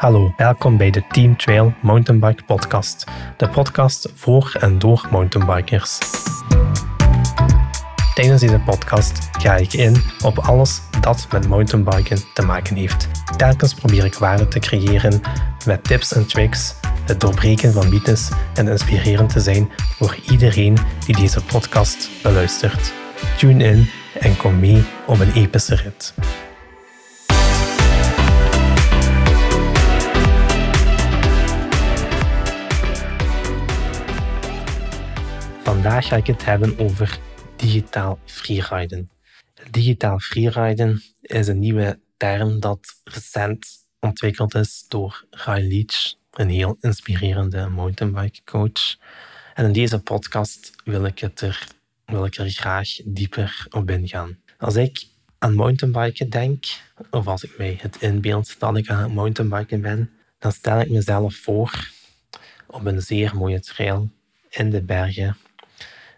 Hallo, welkom bij de Team Trail Mountainbike Podcast, de podcast voor en door mountainbikers. Tijdens deze podcast ga ik in op alles dat met mountainbiken te maken heeft. Telkens probeer ik waarde te creëren met tips en tricks, het doorbreken van mythes en inspirerend te zijn voor iedereen die deze podcast beluistert. Tune in en kom mee op een epische rit. Vandaag ga ik het hebben over digitaal freeriden. Digitaal freeriden is een nieuwe term dat recent ontwikkeld is door Ray Leach, een heel inspirerende mountainbike coach. En in deze podcast wil ik, het er, wil ik er graag dieper op ingaan. Als ik aan mountainbiken denk, of als ik mij het inbeeld dat ik aan mountainbiken ben, dan stel ik mezelf voor op een zeer mooie trail in de bergen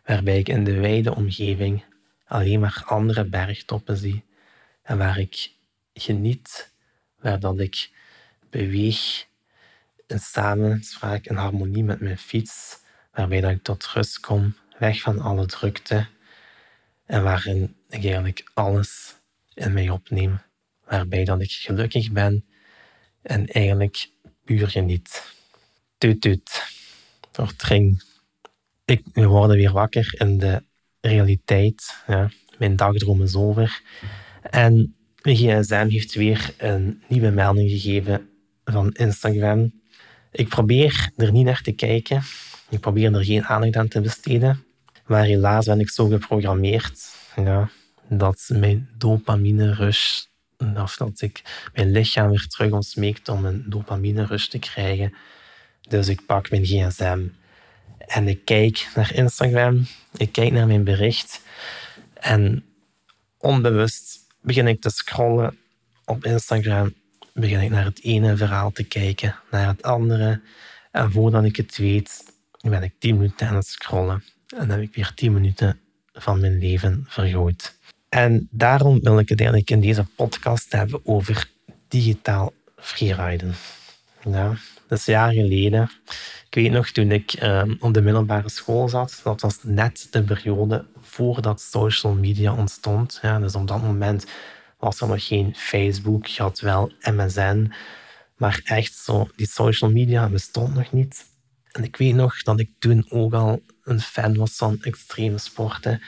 waarbij ik in de wijde omgeving alleen maar andere bergtoppen zie en waar ik geniet, waar ik beweeg in samenspraak en harmonie met mijn fiets, waarbij dat ik tot rust kom, weg van alle drukte en waarin ik eigenlijk alles in mij opneem, waarbij dat ik gelukkig ben en eigenlijk puur geniet. Tuut. Vertring ik word weer wakker in de realiteit. Ja. Mijn dagdroom is over. En mijn gsm heeft weer een nieuwe melding gegeven van Instagram. Ik probeer er niet naar te kijken. Ik probeer er geen aandacht aan te besteden. Maar helaas ben ik zo geprogrammeerd ja, dat mijn dopamine rush, of dat ik mijn lichaam weer terug ontsmeekt om een dopamine rush te krijgen. Dus ik pak mijn gsm en ik kijk naar Instagram, ik kijk naar mijn bericht en onbewust begin ik te scrollen op Instagram, begin ik naar het ene verhaal te kijken, naar het andere. En voordat ik het weet, ben ik 10 minuten aan het scrollen. En heb ik weer 10 minuten van mijn leven vergooid. En daarom wil ik het eigenlijk in deze podcast hebben over digitaal freeriden. Ja, dat is jaren geleden. Ik weet nog, toen ik ehm, op de middelbare school zat, dat was net de periode voordat social media ontstond. Ja, dus op dat moment was er nog geen Facebook, je had wel MSN, maar echt zo, die social media bestond nog niet. En ik weet nog dat ik toen ook al een fan was van extreme sporten.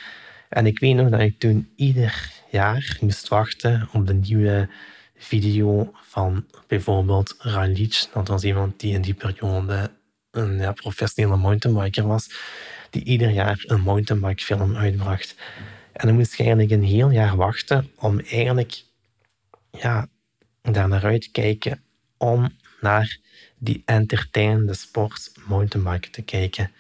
En ik weet nog dat ik toen ieder jaar moest wachten op de nieuwe video van bijvoorbeeld Ralic. Dat was iemand die in die periode een professionele mountainbiker was, die ieder jaar een mountainbike film uitbracht. En dan moest je eigenlijk een heel jaar wachten om eigenlijk ja, daar naar uit te kijken om naar die entertainende sport mountainbiken te kijken.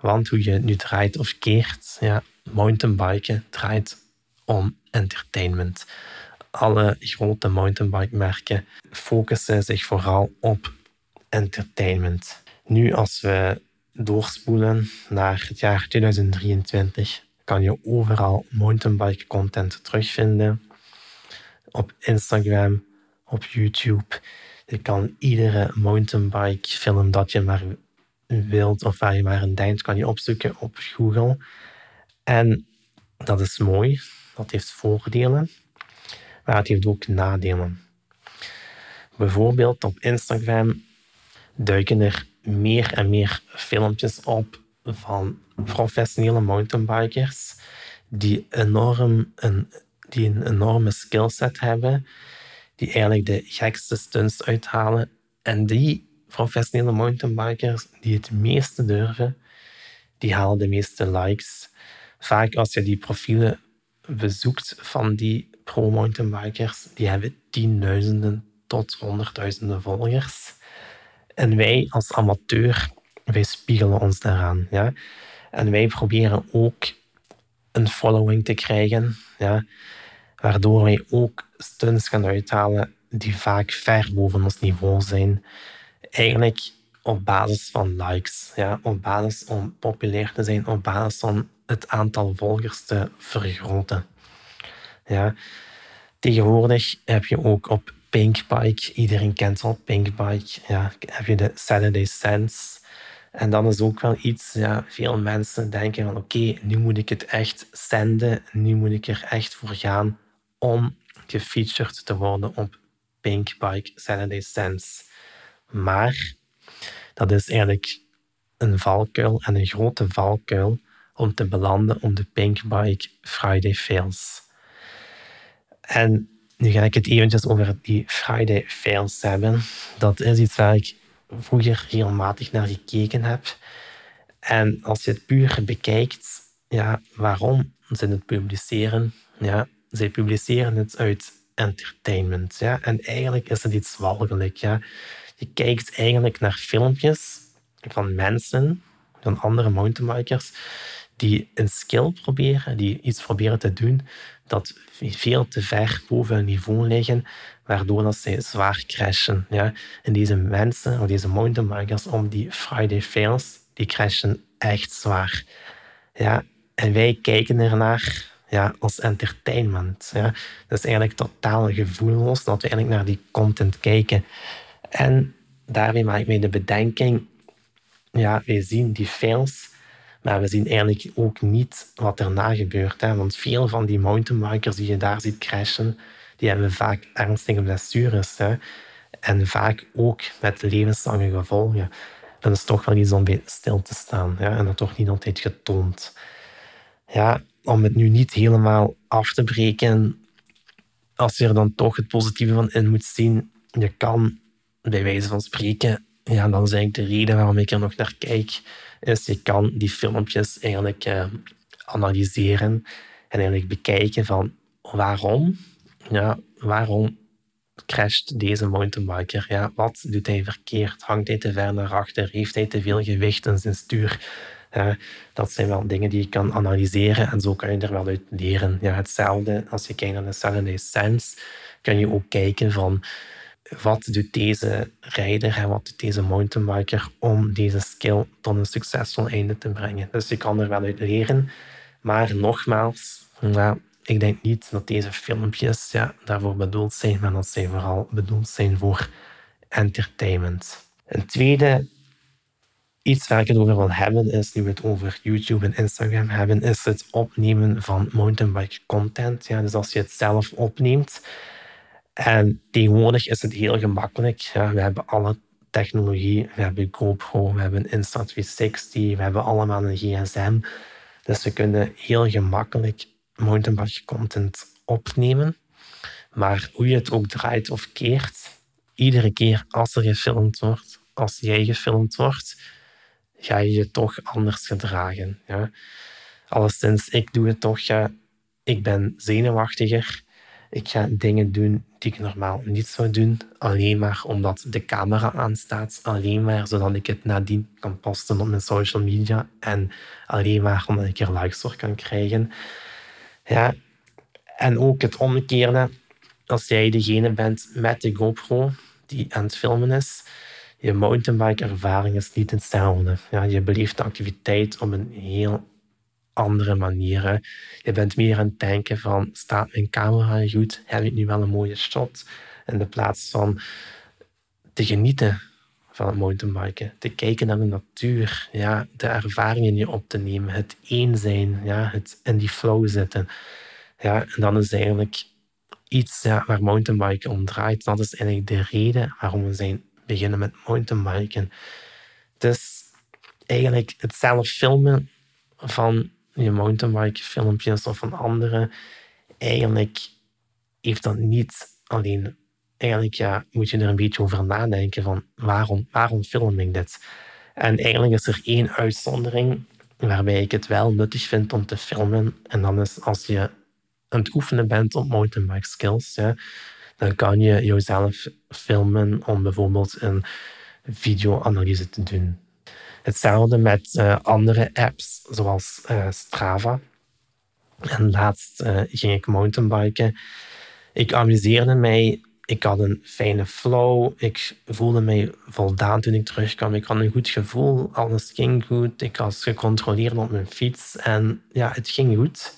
Want hoe je nu draait of keert, ja, mountainbiken draait om entertainment. Alle grote mountainbike merken focussen zich vooral op entertainment. Nu, als we doorspoelen naar het jaar 2023, kan je overal mountainbike content terugvinden. Op Instagram, op YouTube. Je kan iedere mountainbike film dat je maar wilt of waar je maar een denkt, kan je opzoeken op Google. En dat is mooi. Dat heeft voordelen. Maar het heeft ook nadelen. Bijvoorbeeld op Instagram duiken er meer en meer filmpjes op van professionele mountainbikers die, enorm een, die een enorme skillset hebben, die eigenlijk de gekste stunts uithalen. En die professionele mountainbikers die het meeste durven, die halen de meeste likes. Vaak als je die profielen bezoekt van die pro-mountainbikers, die hebben tienduizenden tot honderdduizenden volgers. En wij als amateur, wij spiegelen ons daaraan. Ja? En wij proberen ook een following te krijgen, ja? waardoor wij ook stunts gaan uithalen die vaak ver boven ons niveau zijn. Eigenlijk op basis van likes, ja? op basis om populair te zijn, op basis van het aantal volgers te vergroten. Ja? Tegenwoordig heb je ook op Pinkbike. Iedereen kent al Pinkbike. Ja, heb je de Saturday Sense. En dan is ook wel iets, ja, veel mensen denken van oké, nu moet ik het echt zenden. Nu moet ik er echt voor gaan om gefeatured te worden op Pinkbike Saturday Sense. Maar dat is eigenlijk een valkuil en een grote valkuil om te belanden op de Pinkbike Friday Fails. En nu ga ik het eventjes over die Friday Fails hebben. Dat is iets waar ik vroeger regelmatig naar gekeken heb. En als je het puur bekijkt, ja, waarom ze het publiceren? Ja, zij publiceren het uit entertainment. Ja? En eigenlijk is het iets walgelijk. Ja? Je kijkt eigenlijk naar filmpjes van mensen, van andere mountainbikers, die een skill proberen, die iets proberen te doen dat veel te ver boven hun niveau liggen, waardoor dat zij zwaar crashen. Ja? En deze mensen, of deze mountainbikers, om die Friday fails, die crashen echt zwaar. Ja? En wij kijken ernaar ja, als entertainment. Ja. Dat is eigenlijk totaal gevoelloos dat we eigenlijk naar die content kijken. En daarmee maak ik mij de bedenking, ja, wij zien die fails, maar we zien eigenlijk ook niet wat erna gebeurt. Hè. Want veel van die mountainbikers die je daar ziet crashen, die hebben vaak ernstige blessures. Hè. En vaak ook met levenslange gevolgen. Dat is toch wel iets om stil te staan. En dat toch niet altijd getoond. Ja, om het nu niet helemaal af te breken, als je er dan toch het positieve van in moet zien, je kan bij wijze van spreken, ja, dat is eigenlijk de reden waarom ik er nog naar kijk, is je kan die filmpjes eigenlijk uh, analyseren en eigenlijk bekijken van waarom, ja, waarom crasht deze mountainbiker? Ja, wat doet hij verkeerd? Hangt hij te ver naar achter? Heeft hij te veel gewicht in zijn stuur? dat zijn wel dingen die je kan analyseren en zo kan je er wel uit leren. Ja, hetzelfde als je kijkt naar de Saturday Sense, kan je ook kijken van wat doet deze rijder en wat doet deze mountainbiker om deze skill tot een succesvol einde te brengen. Dus je kan er wel uit leren, maar nogmaals, ik denk niet dat deze filmpjes ja, daarvoor bedoeld zijn, maar dat zij vooral bedoeld zijn voor entertainment. Een tweede iets waar ik het over wil hebben, is nu we het over YouTube en Instagram hebben, is het opnemen van mountainbike content. Ja, dus als je het zelf opneemt. En tegenwoordig is het heel gemakkelijk. Ja, we hebben alle technologie. We hebben GoPro, we hebben Insta360, we hebben allemaal een gsm. Dus we kunnen heel gemakkelijk mountainbike content opnemen. Maar hoe je het ook draait of keert, iedere keer als er gefilmd wordt, als jij gefilmd wordt, ga je je toch anders gedragen. Ja. Alleszins, ik doe het toch. Ik ben zenuwachtiger. Ik ga dingen doen die ik normaal niet zou doen. Alleen maar omdat de camera aanstaat. Alleen maar zodat ik het nadien kan posten op mijn social media. En alleen maar omdat ik er likes voor kan krijgen. Ja. En ook het omgekeerde. Als jij degene bent met de GoPro die aan het filmen is je mountainbike-ervaring is niet hetzelfde. Ja, je beleeft de activiteit op een heel andere manier. Je bent meer aan het denken van, staat mijn camera goed? Heb ik nu wel een mooie shot? In de plaats van te genieten van het mountainbiken. Te kijken naar de natuur. Ja, de ervaringen je op te nemen. Het één zijn. Ja, het in die flow zitten. Ja, en dan is eigenlijk iets ja, waar mountainbiken om draait. Dat is eigenlijk de reden waarom we zijn beginnen met mountainbiken. Dus eigenlijk het zelf filmen van je mountainbike filmpjes of van anderen, eigenlijk heeft dat niet alleen. Eigenlijk ja, moet je er een beetje over nadenken van waarom, waarom film ik dit? En eigenlijk is er één uitzondering waarbij ik het wel nuttig vind om te filmen. En dan is als je aan het oefenen bent op mountainbike skills. Ja dan kan je jezelf filmen om bijvoorbeeld een videoanalyse te doen. Hetzelfde met uh, andere apps zoals uh, Strava. En laatst uh, ging ik mountainbiken. Ik amuseerde mij. Ik had een fijne flow. Ik voelde mij voldaan toen ik terugkwam. Ik had een goed gevoel. Alles ging goed. Ik was gecontroleerd op mijn fiets. En ja, het ging goed.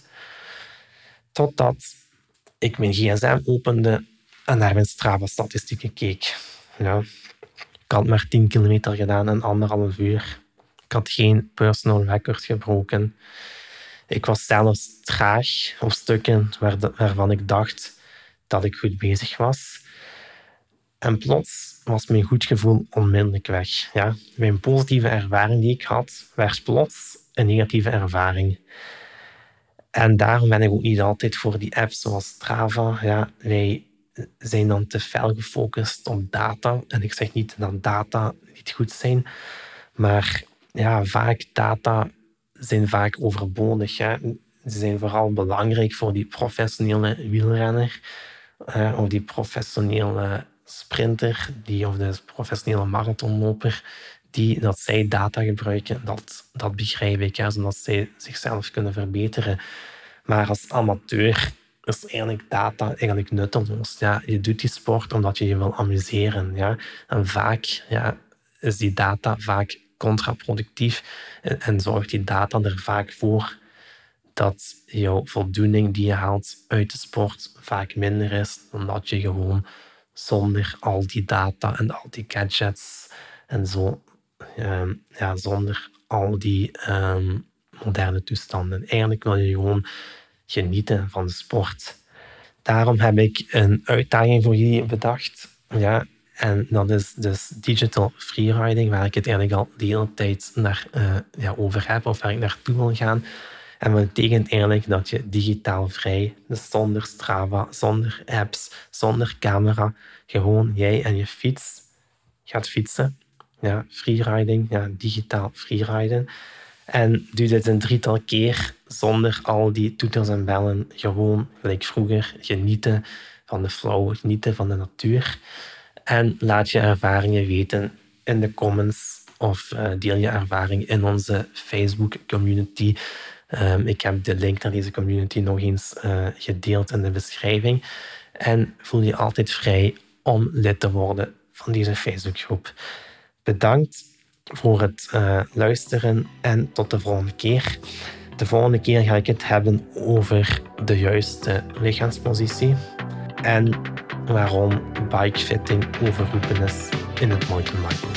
Totdat ik mijn gsm opende en naar mijn Strava-statistieken keek. Ja. Ik had maar 10 kilometer gedaan in anderhalf uur. Ik had geen personal record gebroken. Ik was zelfs traag op stukken waarvan ik dacht dat ik goed bezig was. En plots was mijn goed gevoel onmiddellijk weg. Ja? Mijn positieve ervaring die ik had, werd plots een negatieve ervaring. En daarom ben ik ook niet altijd voor die apps zoals Strava. Ja, wij zijn dan te fel gefocust op data. En ik zeg niet dat data niet goed zijn, maar ja, vaak data zijn vaak overbodig. Hè. Ze zijn vooral belangrijk voor die professionele wielrenner of die professionele sprinter die, of de professionele marathonloper die, dat zij data gebruiken, dat, dat begrijp ik, ja, zodat zij zichzelf kunnen verbeteren. Maar als amateur is eigenlijk data eigenlijk nutteloos. Ja, je doet die sport omdat je je wil amuseren. Ja. En vaak ja, is die data vaak contraproductief en, en zorgt die data er vaak voor dat jouw voldoening die je haalt uit de sport vaak minder is dan dat je gewoon zonder al die data en al die gadgets en zo, um, ja, zonder al die um, moderne toestanden. Eigenlijk wil je gewoon genieten van sport. Daarom heb ik een uitdaging voor jullie bedacht. Ja, en dat is dus digital freeriding, waar ik het eigenlijk al de hele tijd naar, uh, ja, over heb of waar ik naartoe wil gaan. En dat betekent eigenlijk dat je digitaal vrij, dus zonder Strava, zonder apps, zonder camera, gewoon jij en je fiets gaat fietsen. Ja, freeriding, ja, digitaal freeriden. En doe dit een drietal keer zonder al die toeters en bellen. Gewoon, gelijk vroeger, genieten van de flow, genieten van de natuur. En laat je ervaringen weten in de comments of uh, deel je ervaring in onze Facebook community. Um, ik heb de link naar deze community nog eens uh, gedeeld in de beschrijving. En voel je altijd vrij om lid te worden van deze Facebookgroep. Bedankt voor het uh, luisteren en tot de volgende keer. De volgende keer ga ik het hebben over de juiste lichaamspositie en waarom bikefitting overroepen is in het mountainbiken.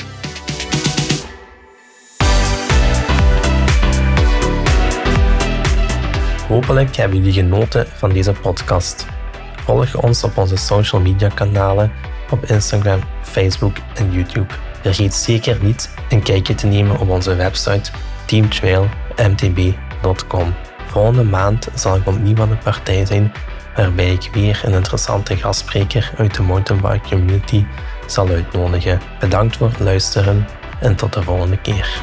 Hopelijk hebben jullie genoten van deze podcast. Volg ons op onze social media kanalen op Instagram, Facebook en YouTube. Vergeet zeker niet een kijkje te nemen op onze website teamtrailmtb.com. Volgende maand zal ik opnieuw aan de partij zijn, waarbij ik weer een interessante gastspreker uit de mountainbike community zal uitnodigen. Bedankt voor het luisteren en tot de volgende keer.